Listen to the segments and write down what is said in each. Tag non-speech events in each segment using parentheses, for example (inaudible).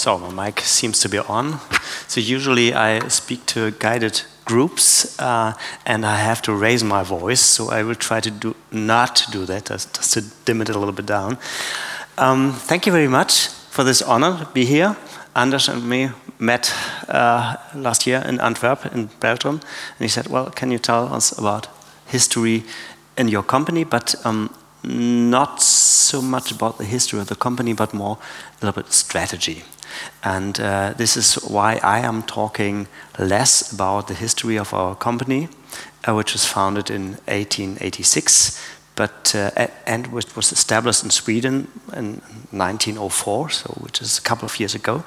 so my mic seems to be on. So usually I speak to guided groups uh, and I have to raise my voice. So I will try to do not do that, just, just to dim it a little bit down. Um, thank you very much for this honor to be here. Anders and me met uh, last year in Antwerp, in Belgium, and he said, "Well, can you tell us about history in your company, but um, not so much about the history of the company, but more a little bit strategy. And uh, this is why I am talking less about the history of our company, uh, which was founded in 1886, but uh, and which was established in Sweden in 1904, so which is a couple of years ago.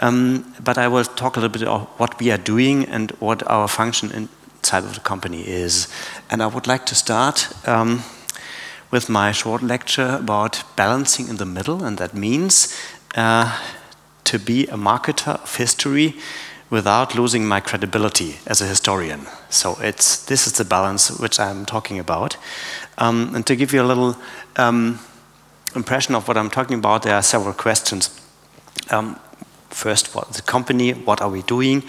Um, but I will talk a little bit about what we are doing and what our function inside of the company is. And I would like to start. Um, with my short lecture about balancing in the middle, and that means uh, to be a marketer of history without losing my credibility as a historian. So it's this is the balance which I'm talking about. Um, and to give you a little um, impression of what I'm talking about, there are several questions. Um, first, what the company, what are we doing,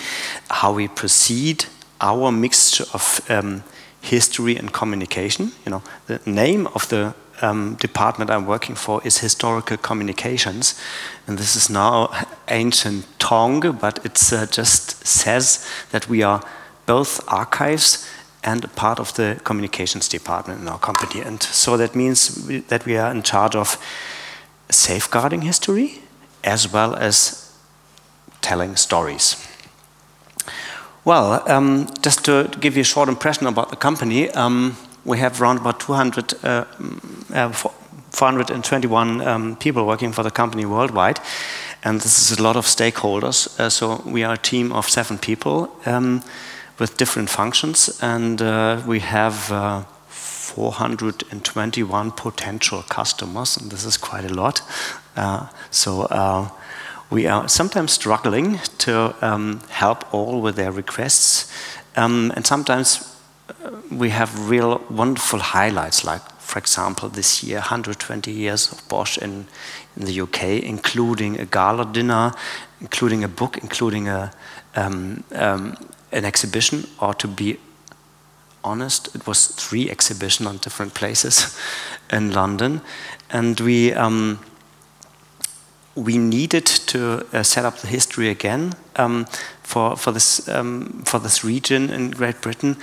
how we proceed, our mixture of um, history and communication. You know, the name of the um, department I'm working for is historical communications, and this is now ancient tongue, but it uh, just says that we are both archives and a part of the communications department in our company. And so that means we, that we are in charge of safeguarding history as well as telling stories. Well, um, just to give you a short impression about the company, um, we have around about 200, uh, uh, 421 um, people working for the company worldwide, and this is a lot of stakeholders. Uh, so we are a team of seven people um, with different functions, and uh, we have uh, 421 potential customers, and this is quite a lot. Uh, so we are sometimes struggling to um, help all with their requests, um, and sometimes uh, we have real wonderful highlights, like, for example, this year, 120 years of Bosch in, in the UK, including a gala dinner, including a book, including a, um, um, an exhibition, or to be honest, it was three exhibitions on different places (laughs) in London. And we um, we needed to uh, set up the history again um, for, for, this, um, for this region in Great Britain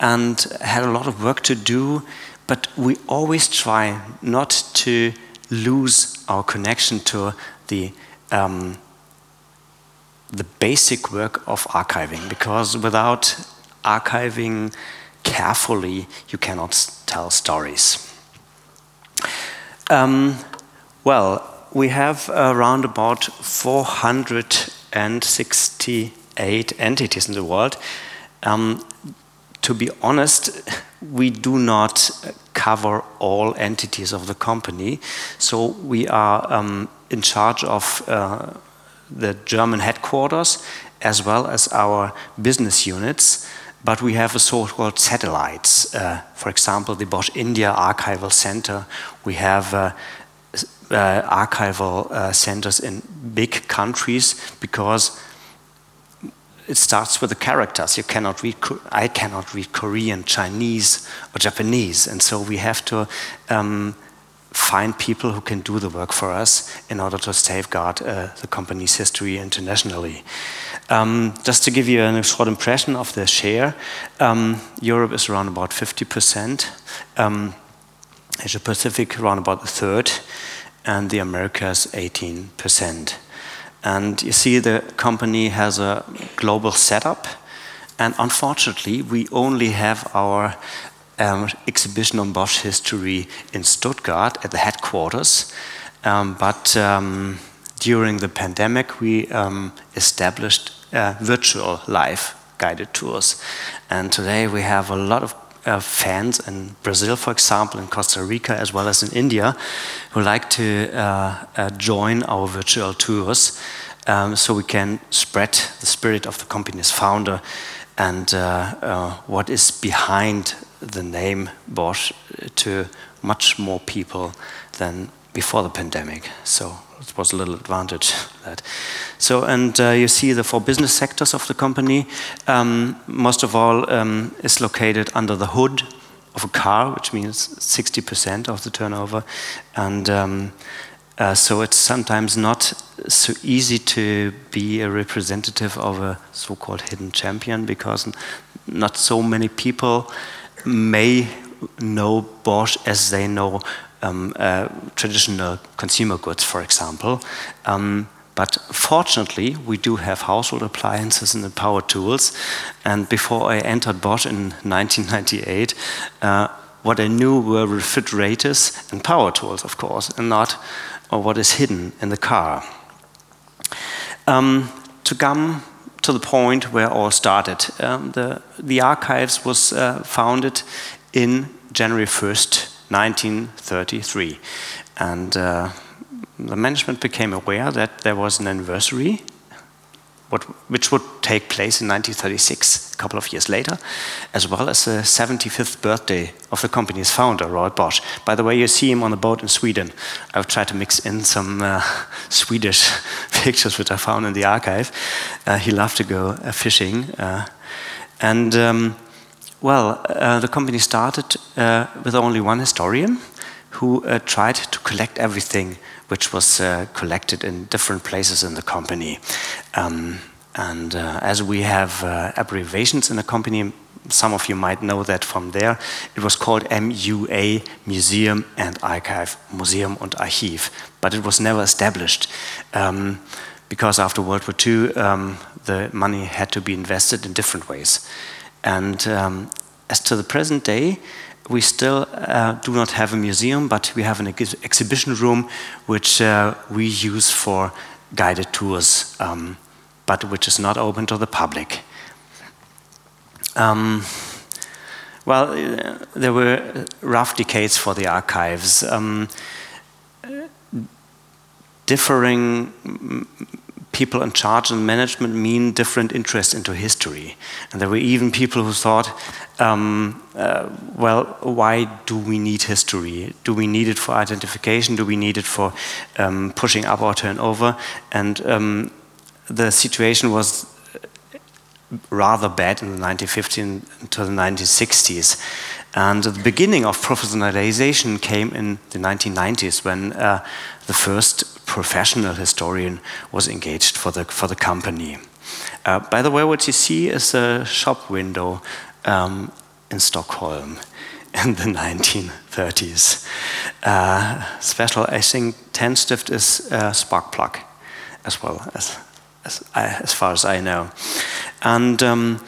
and had a lot of work to do, but we always try not to lose our connection to the, um, the basic work of archiving, because without archiving carefully, you cannot tell stories. Um, well, we have around about 468 entities in the world. Um, to be honest, we do not cover all entities of the company. So we are um, in charge of uh, the German headquarters as well as our business units. But we have a so-called satellites. Uh, for example, the Bosch India Archival Center. We have uh, uh, archival uh, centers in big countries because it starts with the characters. You cannot read. I cannot read Korean, Chinese, or Japanese, and so we have to um, find people who can do the work for us in order to safeguard uh, the company's history internationally. Um, just to give you a short impression of the share, um, Europe is around about 50%. Um, Asia Pacific around about a third and the Americas 18%. And you see, the company has a global setup, and unfortunately, we only have our um, exhibition on Bosch history in Stuttgart at the headquarters. Um, but um, during the pandemic, we um, established uh, virtual live guided tours. And today we have a lot of uh, fans in Brazil, for example, in Costa Rica, as well as in India, who like to uh, uh, join our virtual tours um, so we can spread the spirit of the company's founder and uh, uh, what is behind the name Bosch to much more people than before the pandemic. So it was a little advantage (laughs) that. So, and uh, you see the four business sectors of the company. Um, most of all um, is located under the hood of a car, which means 60% of the turnover. And um, uh, so it's sometimes not so easy to be a representative of a so-called hidden champion because not so many people may know Bosch as they know um, uh, traditional consumer goods, for example. Um, but fortunately, we do have household appliances and power tools. And before I entered Bosch in 1998, uh, what I knew were refrigerators and power tools, of course, and not or what is hidden in the car. Um, to come to the point where all started, um, the, the archives was uh, founded in January 1st, 1933. And uh, the management became aware that there was an anniversary what, which would take place in 1936, a couple of years later, as well as the 75th birthday of the company's founder, Robert Bosch. By the way, you see him on the boat in Sweden. I've tried to mix in some uh, (laughs) Swedish (laughs) pictures which I found in the archive. Uh, he loved to go uh, fishing. Uh, and, um, well, uh, the company started uh, with only one historian who tried to collect everything which was uh, collected in different places in the company. Um, and uh, as we have uh, abbreviations in the company, some of you might know that from there. It was called MUA, Museum and Archive, Museum und Archiv, but it was never established um, because after World War II, um, the money had to be invested in different ways. And um, as to the present day, we still uh, do not have a museum, but we have an ex exhibition room which uh, we use for guided tours, um, but which is not open to the public. Um, well, uh, there were rough decades for the archives. Um, differing people in charge and management mean different interests into history. And there were even people who thought, um, uh, well, why do we need history? Do we need it for identification? Do we need it for um, pushing up our turnover? And um, the situation was rather bad in the 1950s to the 1960s. And the beginning of professionalization came in the 1990s when uh, the first professional historian was engaged for the, for the company. Uh, by the way, what you see is a shop window um, in Stockholm (laughs) in the 1930s. Uh, special, I think, Tändstift is a spark plug as well, as, as, as far as I know. And um,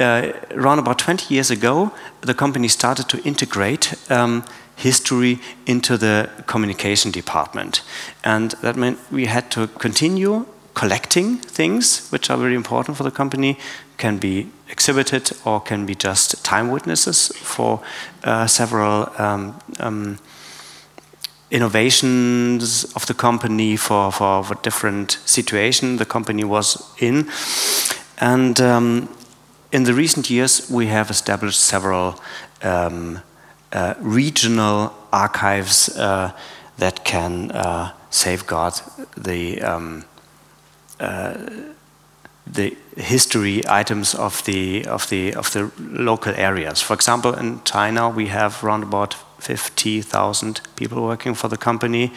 uh, around about 20 years ago, the company started to integrate um, history into the communication department. And that meant we had to continue collecting things which are very important for the company, can be exhibited or can be just time witnesses for uh, several um, um, innovations of the company for, for, for different situation the company was in. And um, in the recent years, we have established several um, uh, regional archives uh, that can uh, safeguard the um, uh, the history items of the of the of the local areas. For example, in China, we have around about fifty thousand people working for the company,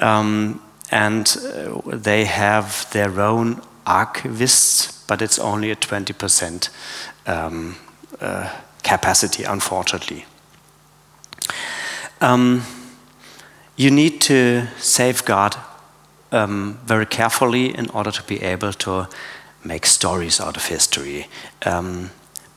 um, and uh, they have their own archivists, but it's only a twenty percent um, uh, capacity, unfortunately. Um, you need to safeguard um, very carefully in order to be able to make stories out of history. Um,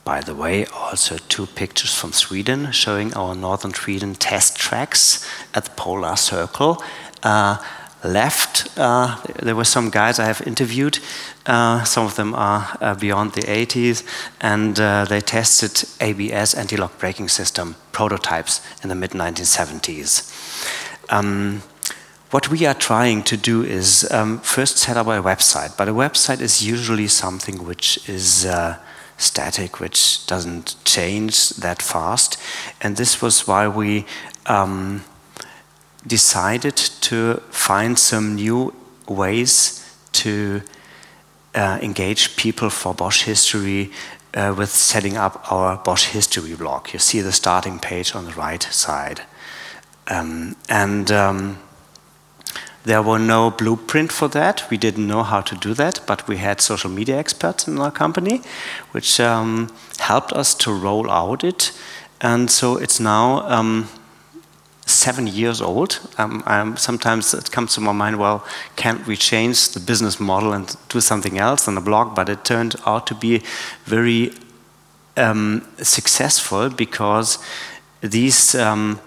by the way, also two pictures from Sweden showing our northern Sweden test tracks at the polar circle. Uh, left, uh, there were some guys I have interviewed. Uh, some of them are uh, beyond the 80s, and uh, they tested ABS anti-lock braking system prototypes in the mid 1970s. Um, what we are trying to do is um, first set up a website, but a website is usually something which is uh, static, which doesn't change that fast. And this was why we um, decided to find some new ways to uh, engage people for Bosch history uh, with setting up our Bosch history blog. You see the starting page on the right side. Um, and um, there were no blueprint for that. We didn't know how to do that, but we had social media experts in our company, which um, helped us to roll out it. And so it's now um, seven years old. Um, sometimes it comes to my mind, well, can't we change the business model and do something else on the blog? But it turned out to be very um, successful because these um,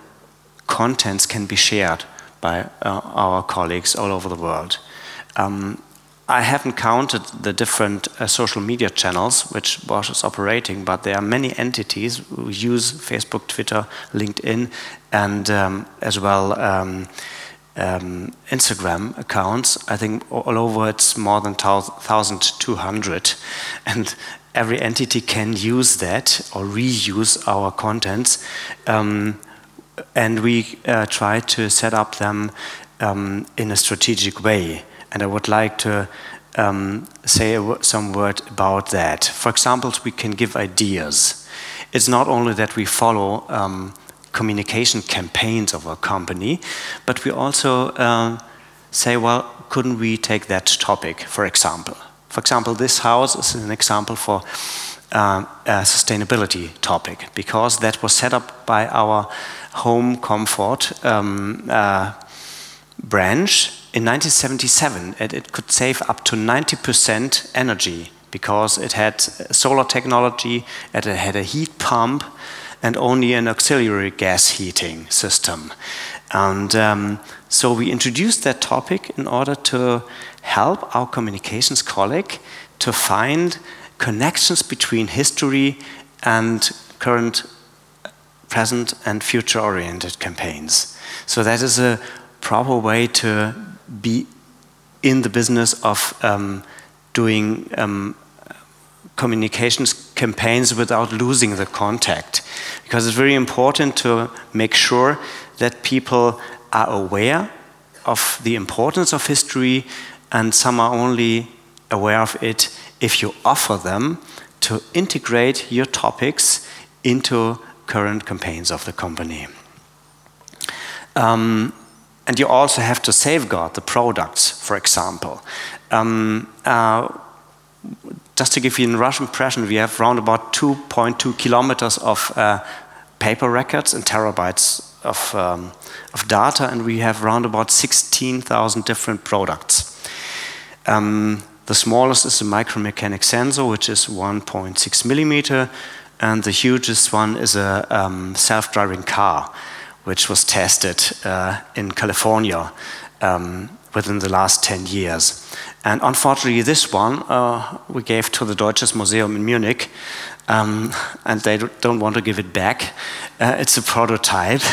contents can be shared by uh, our colleagues all over the world. Um, I haven't counted the different uh, social media channels which Bosch is operating, but there are many entities who use Facebook, Twitter, LinkedIn, and um, as well um, um, Instagram accounts. I think all over it's more than 1,200. (laughs) And every entity can use that or reuse our contents. Um, and we uh, try to set up them um, in a strategic way. And I would like to um, say some word about that. For example, we can give ideas. It's not only that we follow um, communication campaigns of a company, but we also uh, say, well, couldn't we take that topic, for example? For example, this house is an example for uh, a sustainability topic because that was set up by our home comfort um, uh, branch in 1977. It, it could save up to 90% energy because it had solar technology, and it had a heat pump, and only an auxiliary gas heating system. And um, so we introduced that topic in order to help our communications colleague to find connections between history and current, present, and future oriented campaigns. So that is a proper way to be in the business of um, doing um, communications campaigns without losing the contact. Because it's very important to make sure that people are aware of the importance of history, and some are only aware of it if you offer them to integrate your topics into current campaigns of the company. Um, and you also have to safeguard the products, for example. Um, uh, just to give you a rough impression, we have around about 2.2 kilometers of uh, paper records and terabytes of, um, of data, and we have around about 16,000 different products. Um, the smallest is a micromechanic sensor, which is 1.6 millimeter, and the hugest one is a um, self-driving car, which was tested uh, in California um, within the last 10 years. And unfortunately, this one uh, we gave to the Deutsches Museum in Munich, um, and they don't want to give it back. Uh, it's a prototype. (laughs)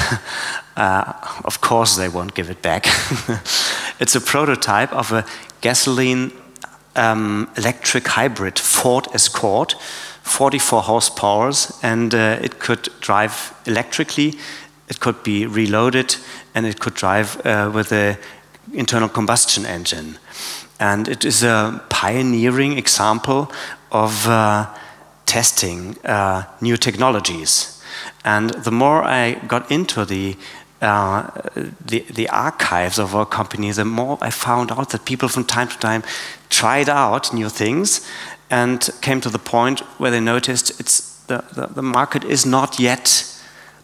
Uh, of course, they won't give it back. (laughs) it's a prototype of a gasoline um, electric hybrid Ford Escort, 44 horsepower, and uh, it could drive electrically, it could be reloaded, and it could drive uh, with an internal combustion engine. And it is a pioneering example of uh, testing uh, new technologies. And the more I got into the uh, the, the archives of our company, the more I found out that people from time to time tried out new things and came to the point where they noticed it's the, the, the market is not yet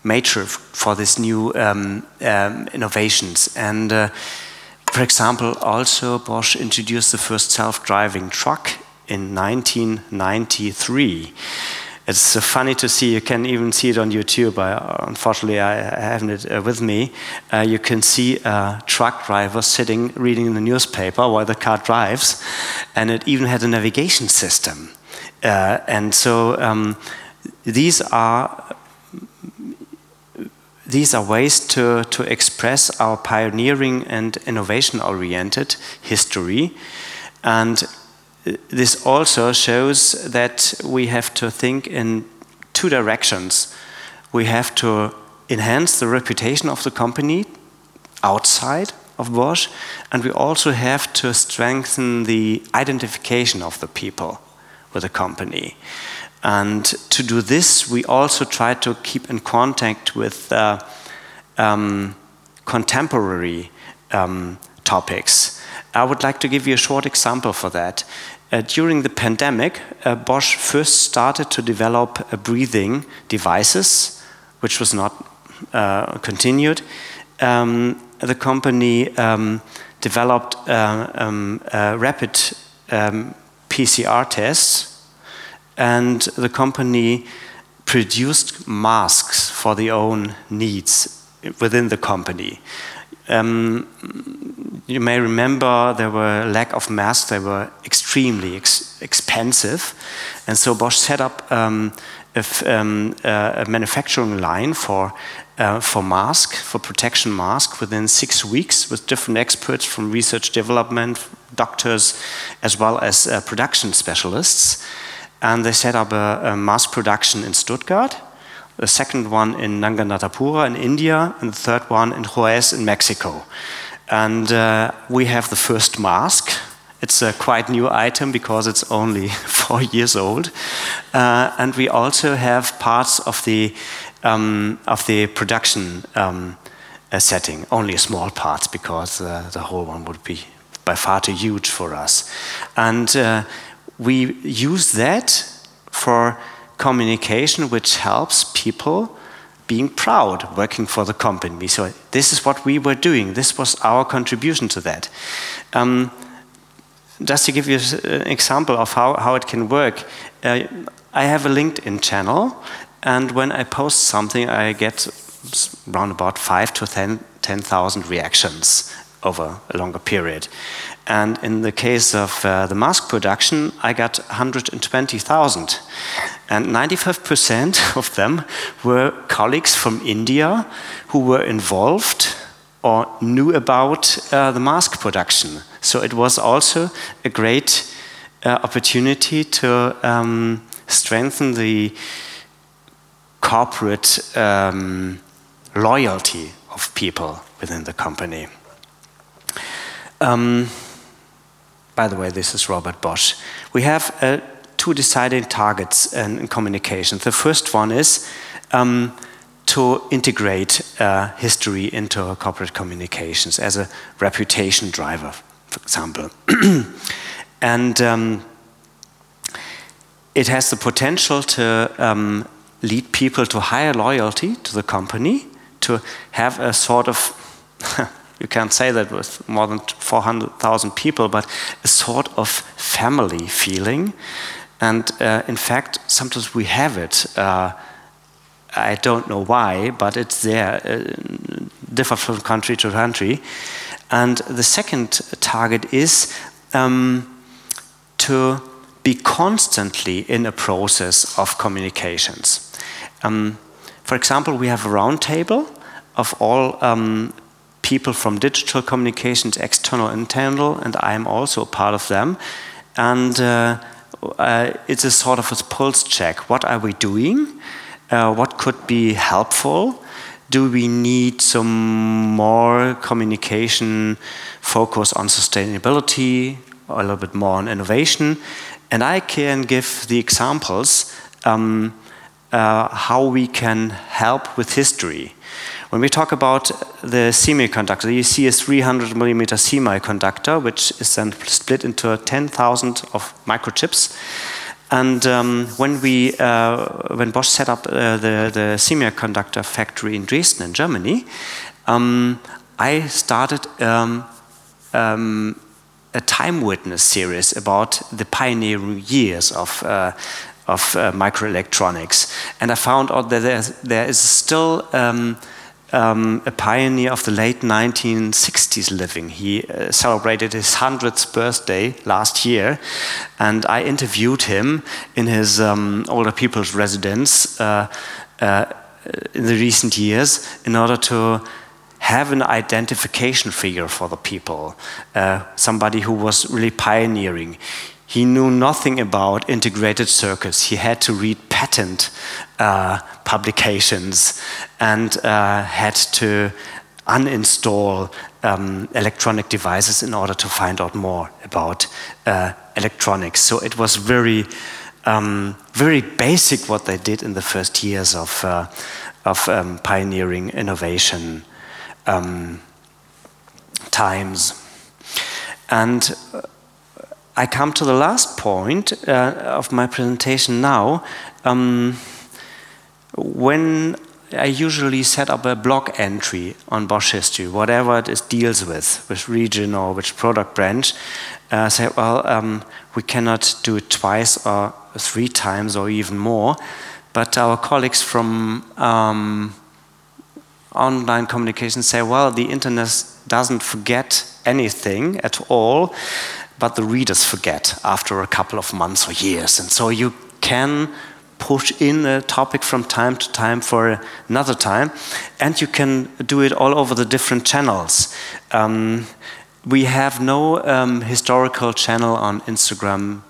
mature for these new um, um, innovations. And uh, for example, also Bosch introduced the first self-driving truck in 1993. It's funny to see. You can even see it on YouTube. I, unfortunately, I haven't it uh, with me. Uh, you can see a truck driver sitting reading the newspaper while the car drives, and it even had a navigation system. Uh, and so um, these are these are ways to, to express our pioneering and innovation oriented history. And this also shows that we have to think in two directions. We have to enhance the reputation of the company outside of Bosch, and we also have to strengthen the identification of the people with the company. And to do this, we also try to keep in contact with uh, um, contemporary um, topics. I would like to give you a short example for that. Uh, during the pandemic, uh, Bosch first started to develop uh, breathing devices, which was not uh, continued. Um, the company um, developed uh, um, rapid um, PCR tests, and the company produced masks for their own needs within the company. Um, you may remember there were a lack of masks, they were extremely ex expensive. And so Bosch set up um, a, um, a, manufacturing line for, uh, for mask, for protection mask within six weeks with different experts from research development, doctors, as well as uh, production specialists. And they set up a, a mask production in Stuttgart the second one in Naganathapura in India, and the third one in Juarez in Mexico. And uh, we have the first mask. It's a quite new item because it's only (laughs) four years old. Uh, and we also have parts of the, um, of the production um, uh, setting, only small parts because uh, the whole one would be by far too huge for us. And uh, we use that for communication which helps people being proud working for the company. So this is what we were doing. This was our contribution to that. Um, just to give you an example of how, how it can work, uh, I have a LinkedIn channel, and when I post something, I get around about five to 10,000 10, reactions over a longer period. And in the case of uh, the mask production, I got 120,000. And 95% (laughs) of them were colleagues from India who were involved or knew about uh, the mask production. So it was also a great uh, opportunity to um, strengthen the corporate um, loyalty of people within the company. Um, by the way, this is Robert Bosch. We have uh, two deciding targets in, communication. The first one is um, to integrate uh, history into corporate communications as a reputation driver, for example. (clears throat) and um, it has the potential to um, lead people to higher loyalty to the company, to have a sort of (laughs) you can't say that with more than 400,000 people, but a sort of family feeling. And uh, in fact, sometimes we have it. Uh, I don't know why, but it's there, uh, differ from country to country. And the second target is um, to be constantly in a process of communications. Um, for example, we have a roundtable of all um, people from digital communications, external, internal, and I'm also a part of them. And uh, uh, it's a sort of a pulse check. What are we doing? Uh, what could be helpful? Do we need some more communication focus on sustainability, a little bit more on innovation? And I can give the examples um, uh, how we can help with history. When we talk about the semiconductor, you see a 300 millimeter semiconductor, which is then split into 10,000 of microchips. And um, when we, uh, when Bosch set up uh, the, the semiconductor factory in Dresden, in Germany, um, I started um, um a time witness series about the pioneering years of uh, of uh, microelectronics, and I found out that there, there is still um, a pioneer of the late 1960s living. He uh, celebrated his 100th birthday last year, and I interviewed him in his um, older people's residence uh, uh, in the recent years in order to have an identification figure for the people, uh, somebody who was really pioneering. He knew nothing about integrated circuits. He had to read patent uh, publications and uh, had to uninstall um, electronic devices in order to find out more about uh, electronics. So it was very, um, very basic what they did in the first years of, uh, of um, pioneering innovation um, times. And uh, I come to the last point uh, of my presentation now. Um, when I usually set up a blog entry on Bosch history, whatever it is deals with, which region or which product branch. Uh, say, well, um, we cannot do it twice or three times or even more, but our colleagues from um, online communication say, well, the internet doesn't forget anything at all, but the readers forget after a couple of months or years, and so you can push in a topic from time to time for another time, and you can do it all over the different channels. Um, we have no um, historical channel on Instagram,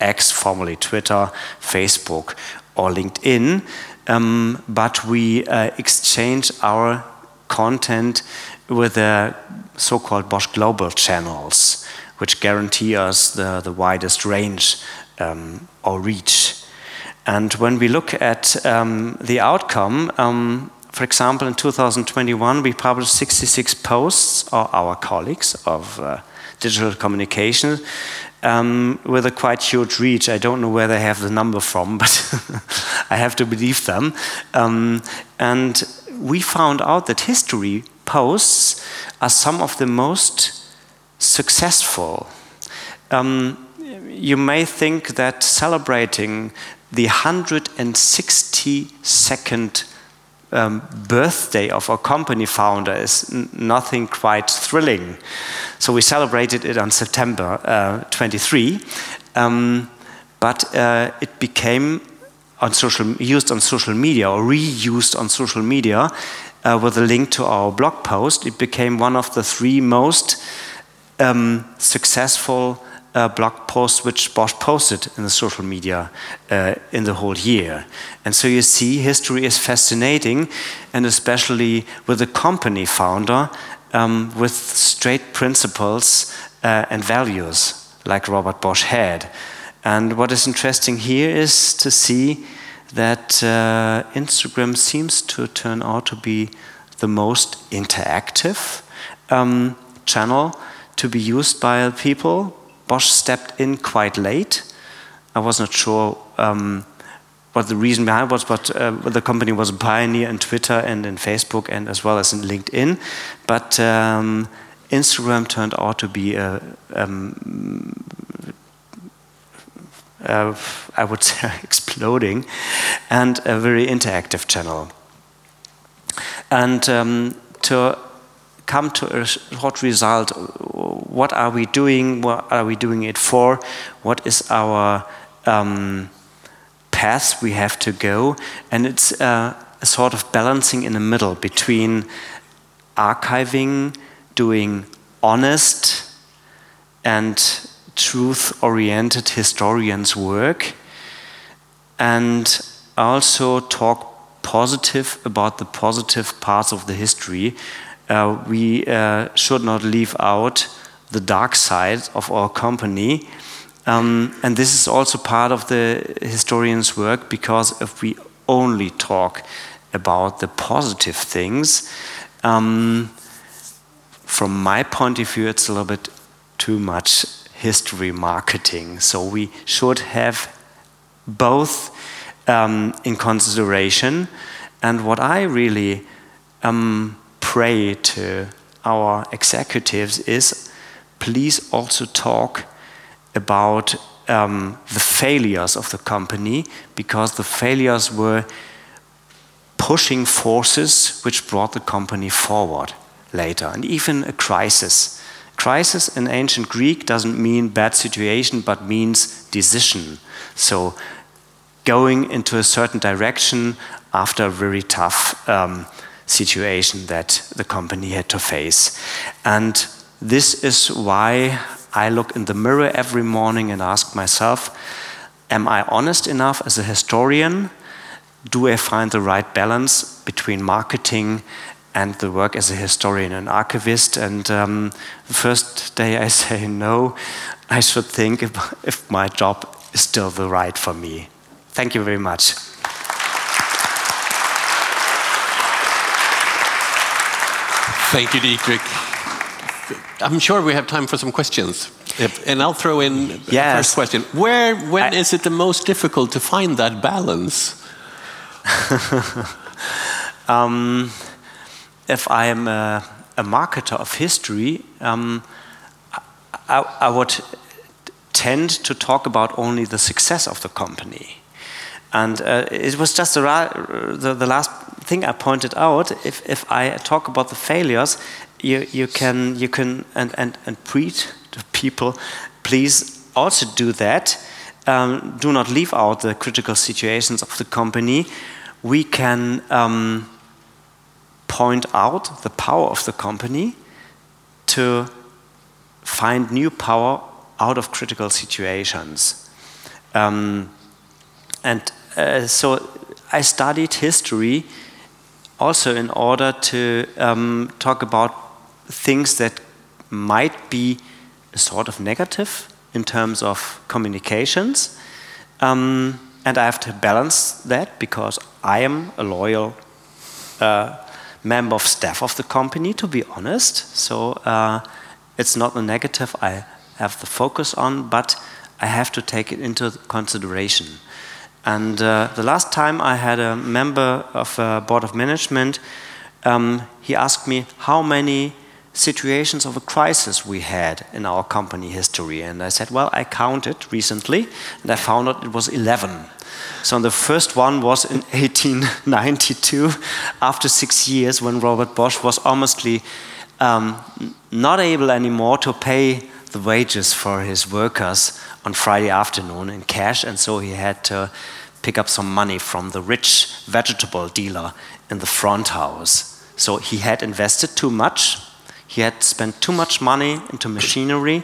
X, formerly Twitter, Facebook, or LinkedIn, um, but we uh, exchange our content with the so-called Bosch Global channels, which guarantee us the, the widest range um, or reach. And when we look at um, the outcome, um, for example, in 2021, we published 66 posts, or our colleagues of uh, digital communication, um, with a quite huge reach. I don't know where they have the number from, (laughs) but I have to believe them. Um, and we found out that history posts are some of the most successful. Um, you may think that celebrating the 162nd um, birthday of our company founder is nothing quite thrilling. So we celebrated it on September uh, 23, um, but uh, it became on social, used on social media or reused on social media uh, with a link to our blog post. It became one of the three most um, successful uh, blog posts which Bosch posted in the social media uh, in the whole year. And so you see, history is fascinating, and especially with a company founder um, with straight principles uh, and values like Robert Bosch had. And what is interesting here is to see that uh, Instagram seems to turn out to be the most interactive um, channel to be used by people Bosch stepped in quite late. I was not sure um, what the reason behind was, but uh, the company was a pioneer in Twitter and in Facebook and as well as in LinkedIn. But um, Instagram turned out to be a, um, I would say, (laughs) exploding and a very interactive channel. And um, to come to a short result. What are we doing? What are we doing it for? What is our um, path we have to go? And it's uh, a sort of balancing in the middle between archiving, doing honest and truth oriented historians' work, and also talk positive about the positive parts of the history uh, we uh, should not leave out the dark side of our company. Um, and this is also part of the historian's work because if we only talk about the positive things, um, from my point of view, it's a little bit too much history marketing. So we should have both um, in consideration. And what I really um, pray to our executives is please also talk about um, the failures of the company because the failures were pushing forces which brought the company forward later and even a crisis crisis in ancient greek doesn't mean bad situation but means decision so going into a certain direction after a very tough um, situation that the company had to face. And this is why I look in the mirror every morning and ask myself, am I honest enough as a historian? Do I find the right balance between marketing and the work as a historian and archivist. And um, the first day I (laughs) say no, I should think if, (laughs) if my job is still the right for me. Thank you very much. Thank you, Dietrich. I'm sure we have time for some questions. And I'll throw in yes. the first question. Where, when I, is it the most difficult to find that balance? (laughs) um, if I am a, a marketer of history, um, I, I, would tend to talk about only the success of the company. And uh, it was just the, the, the, last thing I pointed out. If, if I talk about the failures, you, you can, you can and, and, and preach to people, please also do that. Um, do not leave out the critical situations of the company. We can um, point out the power of the company to find new power out of critical situations. Um, and uh, so I studied history also in order to um, talk about things that might be a sort of negative in terms of communications. Um, and I have to balance that because I am a loyal uh, member of staff of the company, to be honest. So uh, it's not a negative I have the focus on, but I have to take it into consideration. And uh, the last time I had a member of a board of management, um, he asked me how many situations of a crisis we had in our company history. And I said, well, I counted recently, and I found out it was 11. So the first one was in (laughs) 1892, after six years, when Robert Bosch was almost um, not able anymore to pay the wages for his workers on Friday afternoon in cash, and so he had to pick up some money from the rich vegetable dealer in the front house. So he had invested too much, he had spent too much money into machinery,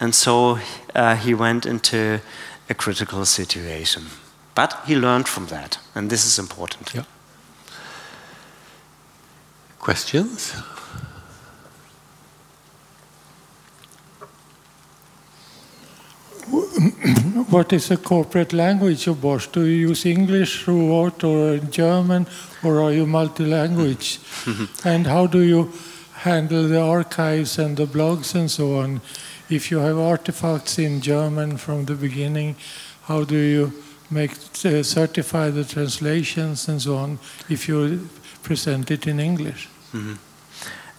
and so uh, he went into a critical situation. But he learned from that, and this is important. Yeah. Questions? (clears throat) what is the corporate language of Bosch? Do you use English throughout or German or are you multi-language? (laughs) and how do you handle the archives and the blogs and so on? If you have artifacts in German from the beginning, how do you make uh, certify the translations and so on if you present it in English? Mm -hmm.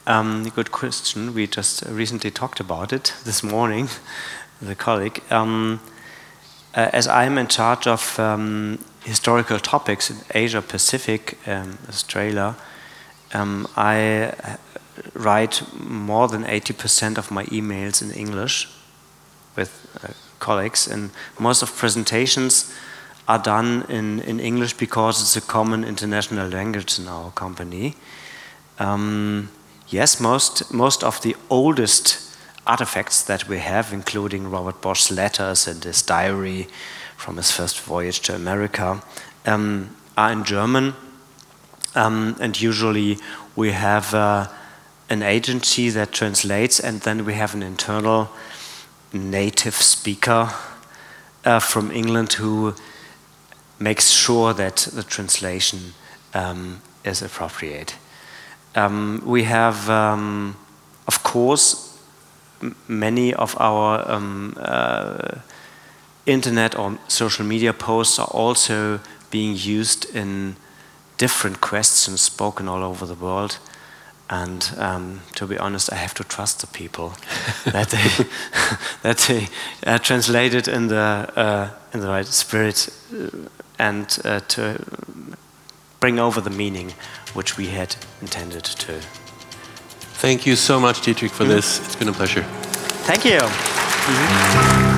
um, good question. We just recently talked about it (laughs) this morning (laughs) the colleague. Um, uh, as I'm in charge of um, historical topics in Asia Pacific, um, Australia, um, I write more than 80% of my emails in English with uh, colleagues, and most of presentations are done in, in English because it's a common international language in our company. Um, yes, most, most of the oldest artifacts that we have, including Robert Bosch's letters and his diary from his first voyage to America, um, are in German. Um, and usually we have uh, an agency that translates, and then we have an internal native speaker uh, from England who makes sure that the translation um, is appropriate. Um, we have, um, of course, many of our um, uh, internet or social media posts are also being used in different questions spoken all over the world. And um, to be honest, I have to trust the people (laughs) that they (laughs) that they uh, translate it in the uh, in the right spirit uh, and uh, to bring over the meaning which we had intended to. Thank you so much, Dietrich, for mm this. It's been a pleasure. Thank you. Mm -hmm.